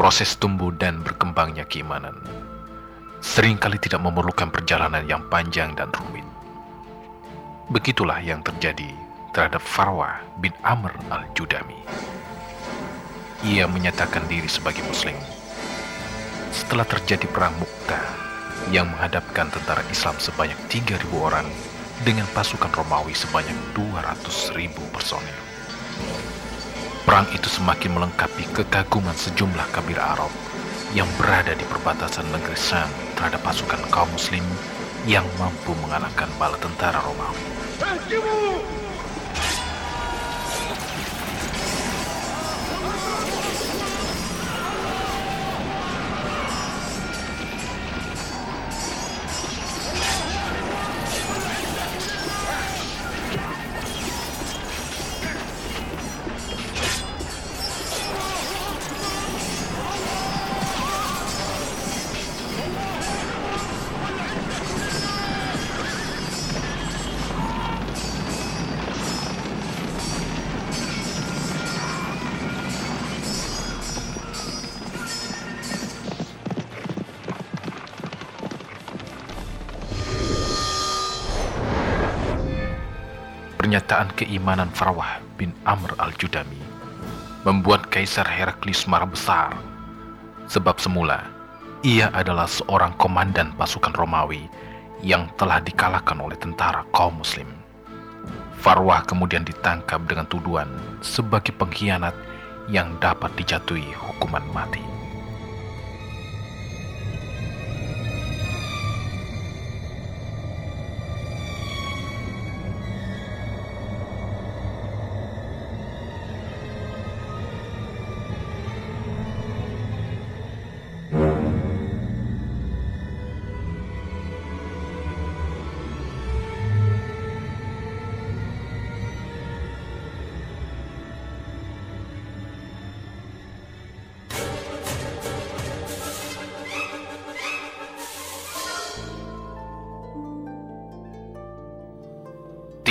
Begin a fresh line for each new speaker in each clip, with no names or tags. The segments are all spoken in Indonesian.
Proses tumbuh dan berkembangnya keimanan sering kali tidak memerlukan perjalanan yang panjang dan rumit. Begitulah yang terjadi terhadap Farwa bin Amr al-Judami. Ia menyatakan diri sebagai muslim setelah terjadi perang Mu'tah yang menghadapkan tentara Islam sebanyak 3.000 orang dengan pasukan Romawi sebanyak 200.000 personil. Perang itu semakin melengkapi kekaguman sejumlah kabilah Arab yang berada di perbatasan negeri Sam terhadap pasukan kaum muslim yang mampu mengalahkan bala tentara Romawi. Pernyataan keimanan Farwah bin Amr al-Judami membuat Kaisar Heraklius marah besar. Sebab semula, ia adalah seorang komandan pasukan Romawi yang telah dikalahkan oleh tentara kaum muslim. Farwah kemudian ditangkap dengan tuduhan sebagai pengkhianat yang dapat dijatuhi hukuman mati.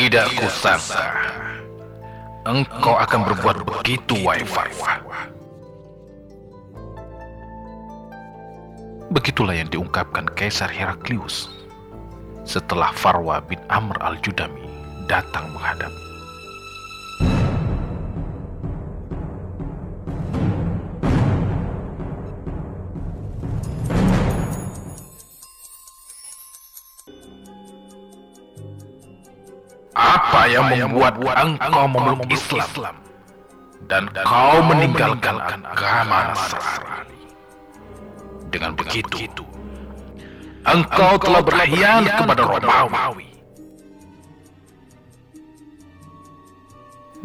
Tidak kusangka engkau akan berbuat begitu, wahai Farwah. Begitulah yang diungkapkan Kaisar Heraklius setelah Farwa bin Amr al-Judami datang menghadap. Apa yang membuat engkau memeluk Islam dan kau meninggalkan agama Nasrani? Dengan begitu, engkau telah berkhianat kepada Romawi.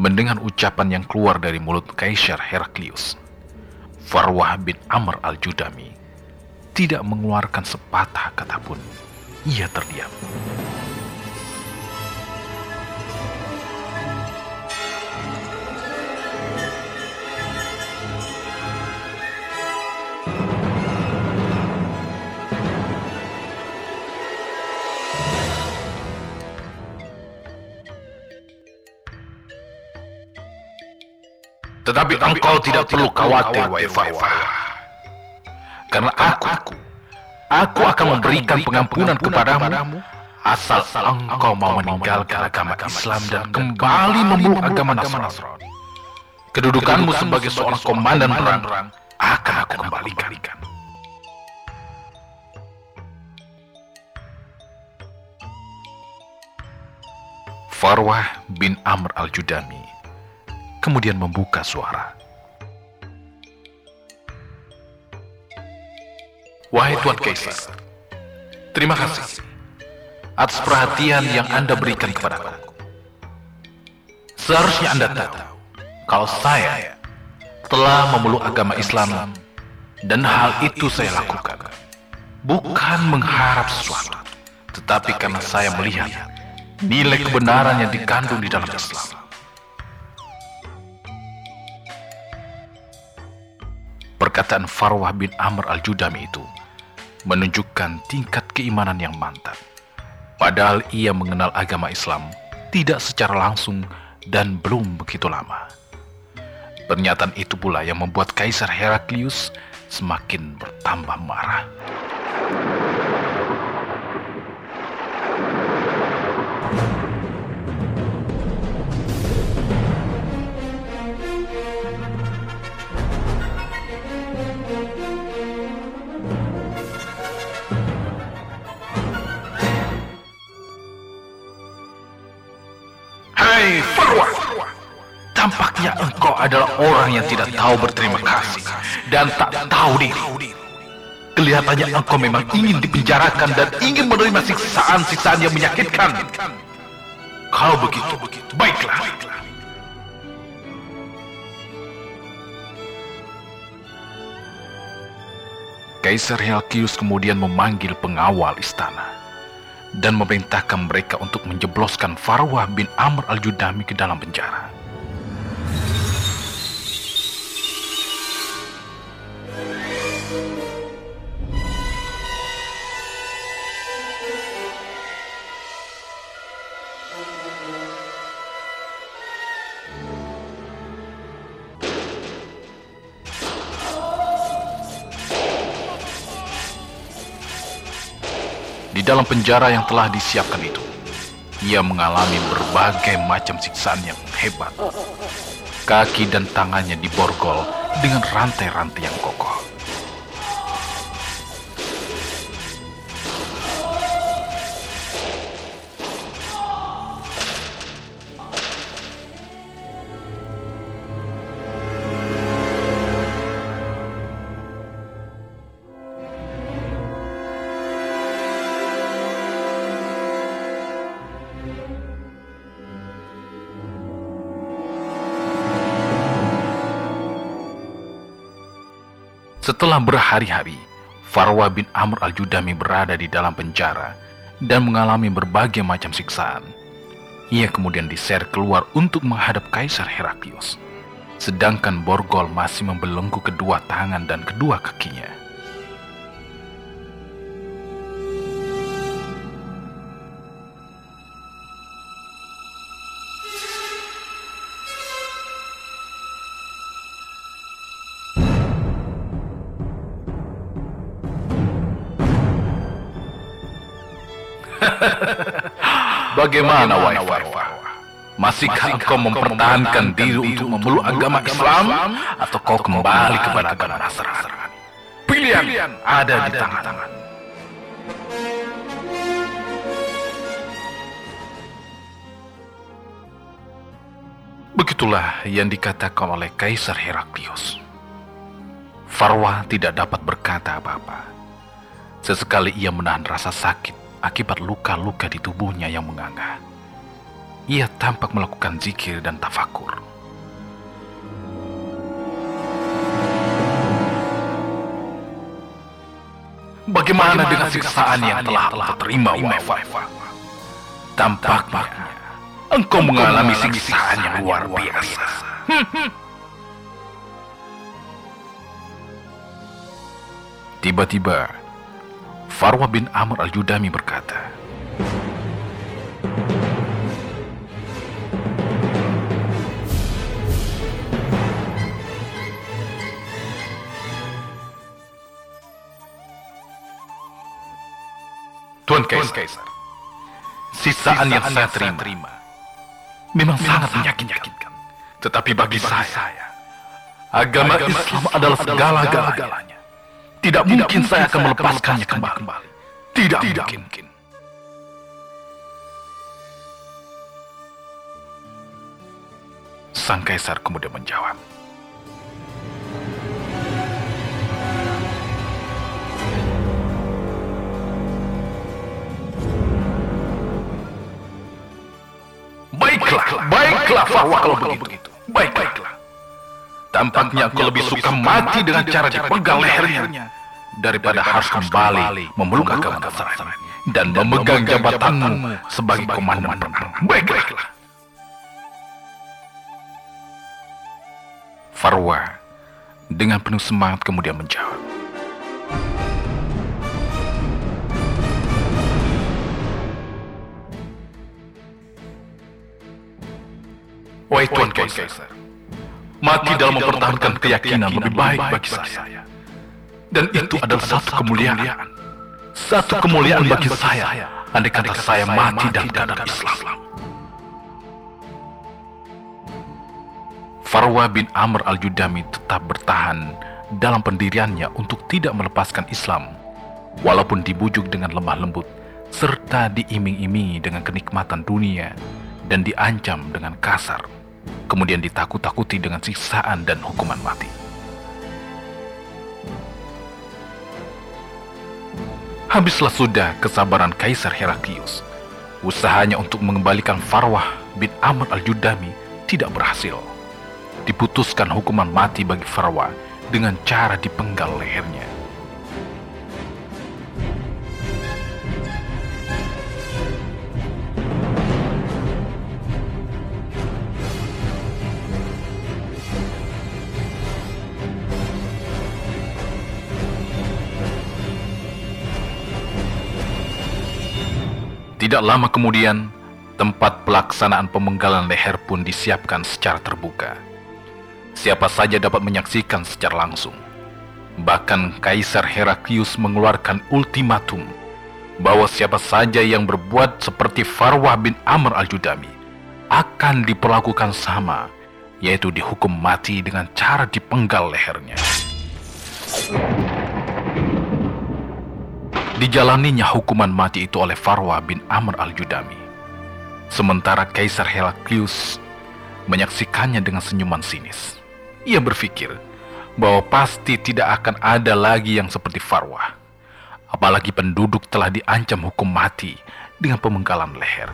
Mendengar ucapan yang keluar dari mulut Kaisar Heraklius, Farwah bin Amr al-Judami tidak mengeluarkan sepatah kata pun. Ia terdiam. Tetapi engkau tidak perlu khawatir, wahai Farwah. Karena aku, aku akan memberikan pengampunan kepadamu asal engkau mau meninggalkan agama Islam dan kembali memeluk agama Nasrani. Kedudukanmu sebagai seorang komandan perang akan aku kembalikan. Farwah bin Amr al-Judami kemudian membuka suara. Wahai Tuan Kaisar, terima kasih atas perhatian yang Anda berikan kepadaku. Seharusnya Anda tahu kalau saya telah memeluk agama Islam dan hal itu saya lakukan bukan mengharap sesuatu, tetapi karena saya melihat nilai kebenaran yang dikandung di dalam Islam. Perkataan Farwah bin Amr al-Judami itu menunjukkan tingkat keimanan yang mantap. Padahal ia mengenal agama Islam tidak secara langsung dan belum begitu lama. Pernyataan itu pula yang membuat Kaisar Heraklius semakin bertambah marah. Hei, orang yang tidak tahu berterima kasih dan tak tahu diri. Kelihatannya engkau memang ingin dipenjarakan dan ingin menerima siksaan-siksaan yang menyakitkan. Kalau begitu, baiklah. Kaisar Helkius kemudian memanggil pengawal istana dan memerintahkan mereka untuk menjebloskan Farwah bin Amr al-Judami ke dalam penjara. Dalam penjara yang telah disiapkan itu, ia mengalami berbagai macam siksaan yang hebat. Kaki dan tangannya diborgol dengan rantai-rantai yang kokoh. Setelah berhari-hari, Farwa bin Amr al-Judami berada di dalam penjara dan mengalami berbagai macam siksaan. Ia kemudian diseret keluar untuk menghadap Kaisar Heraklius. Sedangkan Borgol masih membelenggu kedua tangan dan kedua kakinya. Bagaimana wahai Farwa? Masihkah engkau mempertahankan diri untuk memeluk agama Islam atau kau kembali kepada agama Nasrani? Pilihan ada di tangan. Begitulah yang dikatakan oleh Kaisar Heraklius. Farwa tidak dapat berkata apa-apa. Sesekali ia menahan rasa sakit akibat luka-luka di tubuhnya yang menganga. Ia tampak melakukan zikir dan tafakur. Bagaimana dengan siksaan yang telah engkau terima, wahai Tampaknya engkau mengalami siksaan yang luar biasa. Tiba-tiba, Farwa bin Amr al-Judami berkata, Tuan Kaisar, sisaan yang saya terima memang sangat menyakitkan. Tetapi bagi saya, agama Islam adalah segala-galanya. Tidak mungkin saya akan melepaskannya kembali. Tidak mungkin. Sang Kaisar kemudian menjawab, Baiklah, baiklah Farwa kalau begitu. Baiklah. Tampaknya aku lebih suka mati dengan cara dipegang lehernya daripada harus kembali memeluk agama Nasrani dan memegang jabatanmu sebagai komandan perang. Baiklah. Farwa dengan penuh semangat kemudian menjawab. Wahai Tuan Kaisar, mati dalam mempertahankan keyakinan lebih baik bagi saya Dan itu adalah satu kemuliaan. Satu kemuliaan bagi saya, andai kata saya mati dalam keadaan Islam. Farwa bin Amr al-Judami tetap bertahan dalam pendiriannya untuk tidak melepaskan Islam, walaupun dibujuk dengan lemah lembut, serta diiming-imingi dengan kenikmatan dunia, dan diancam dengan kasar, kemudian ditakut-takuti dengan siksaan dan hukuman mati. Habislah sudah kesabaran Kaisar Heraklius. Usahanya untuk mengembalikan Farwah bin Amr al-Judami tidak berhasil. Diputuskan hukuman mati bagi Farwah dengan cara dipenggal lehernya. Tidak lama kemudian, tempat pelaksanaan pemenggalan leher pun disiapkan secara terbuka. Siapa saja dapat menyaksikan secara langsung. Bahkan Kaisar Heraklius mengeluarkan ultimatum bahwa siapa saja yang berbuat seperti Farwah bin Amr al-Judami akan diperlakukan sama, yaitu dihukum mati dengan cara dipenggal lehernya. Dijalaninya hukuman mati itu oleh Farwa bin Amr al-Judami. Sementara Kaisar Heraklius menyaksikannya dengan senyuman sinis. Ia berpikir bahwa pasti tidak akan ada lagi yang seperti Farwa. Apalagi penduduk telah diancam hukum mati dengan pemenggalan leher.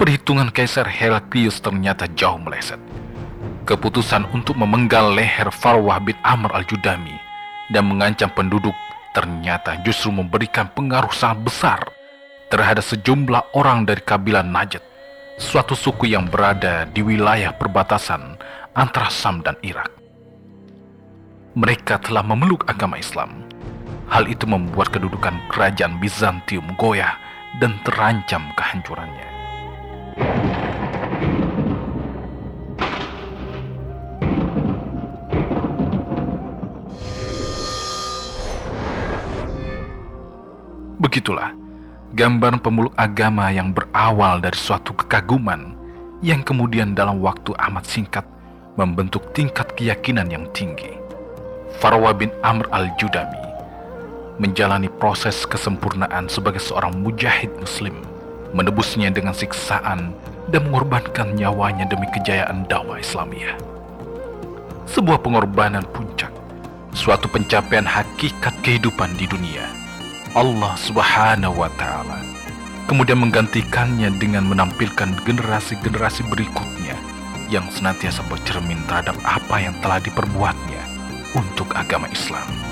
Perhitungan Kaisar Heraklius ternyata jauh meleset. Keputusan untuk memenggal leher Farwah bin Amr al-Judami dan mengancam penduduk ternyata justru memberikan pengaruh sangat besar terhadap sejumlah orang dari kabilah Najd, suatu suku yang berada di wilayah perbatasan antara Sam dan Irak. Mereka telah memeluk agama Islam. Hal itu membuat kedudukan kerajaan Bizantium goyah dan terancam kehancurannya. Begitulah gambar pemeluk agama yang berawal dari suatu kekaguman yang kemudian dalam waktu amat singkat membentuk tingkat keyakinan yang tinggi. Farwa bin Amr al-Judami menjalani proses kesempurnaan sebagai seorang mujahid muslim menebusnya dengan siksaan dan mengorbankan nyawanya demi kejayaan dakwah Islamiyah. Sebuah pengorbanan puncak, suatu pencapaian hakikat kehidupan di dunia. Allah Subhanahu wa taala kemudian menggantikannya dengan menampilkan generasi-generasi berikutnya yang senantiasa bercermin terhadap apa yang telah diperbuatnya untuk agama Islam.